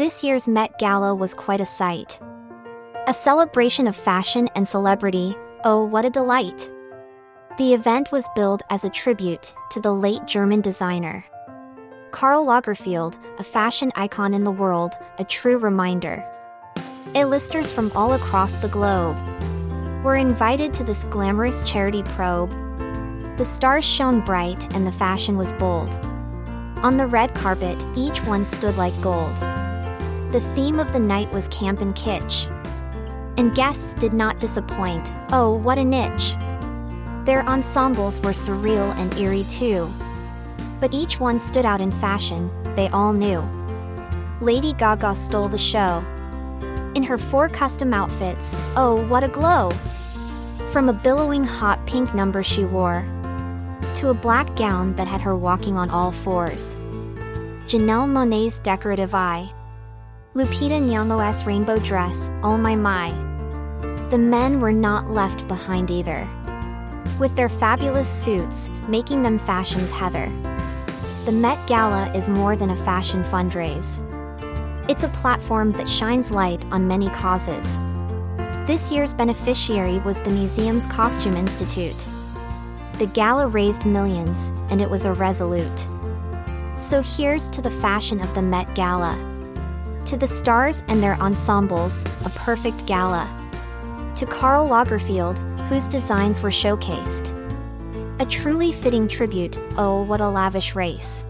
This year's Met Gala was quite a sight. A celebration of fashion and celebrity, oh, what a delight! The event was billed as a tribute to the late German designer. Karl Lagerfeld, a fashion icon in the world, a true reminder. A-listers from all across the globe were invited to this glamorous charity probe. The stars shone bright and the fashion was bold. On the red carpet, each one stood like gold. The theme of the night was camp and kitsch. And guests did not disappoint, oh, what a niche! Their ensembles were surreal and eerie too. But each one stood out in fashion, they all knew. Lady Gaga stole the show. In her four custom outfits, oh, what a glow! From a billowing hot pink number she wore, to a black gown that had her walking on all fours. Janelle Monáe's decorative eye, Lupita Nyong'o's rainbow dress, oh my my. The men were not left behind either. With their fabulous suits, making them fashion's heather. The Met Gala is more than a fashion fundraise. It's a platform that shines light on many causes. This year's beneficiary was the museum's Costume Institute. The gala raised millions, and it was a resolute. So here's to the fashion of the Met Gala. To the stars and their ensembles, a perfect gala. To Karl Lagerfeld, whose designs were showcased. A truly fitting tribute, oh, what a lavish race.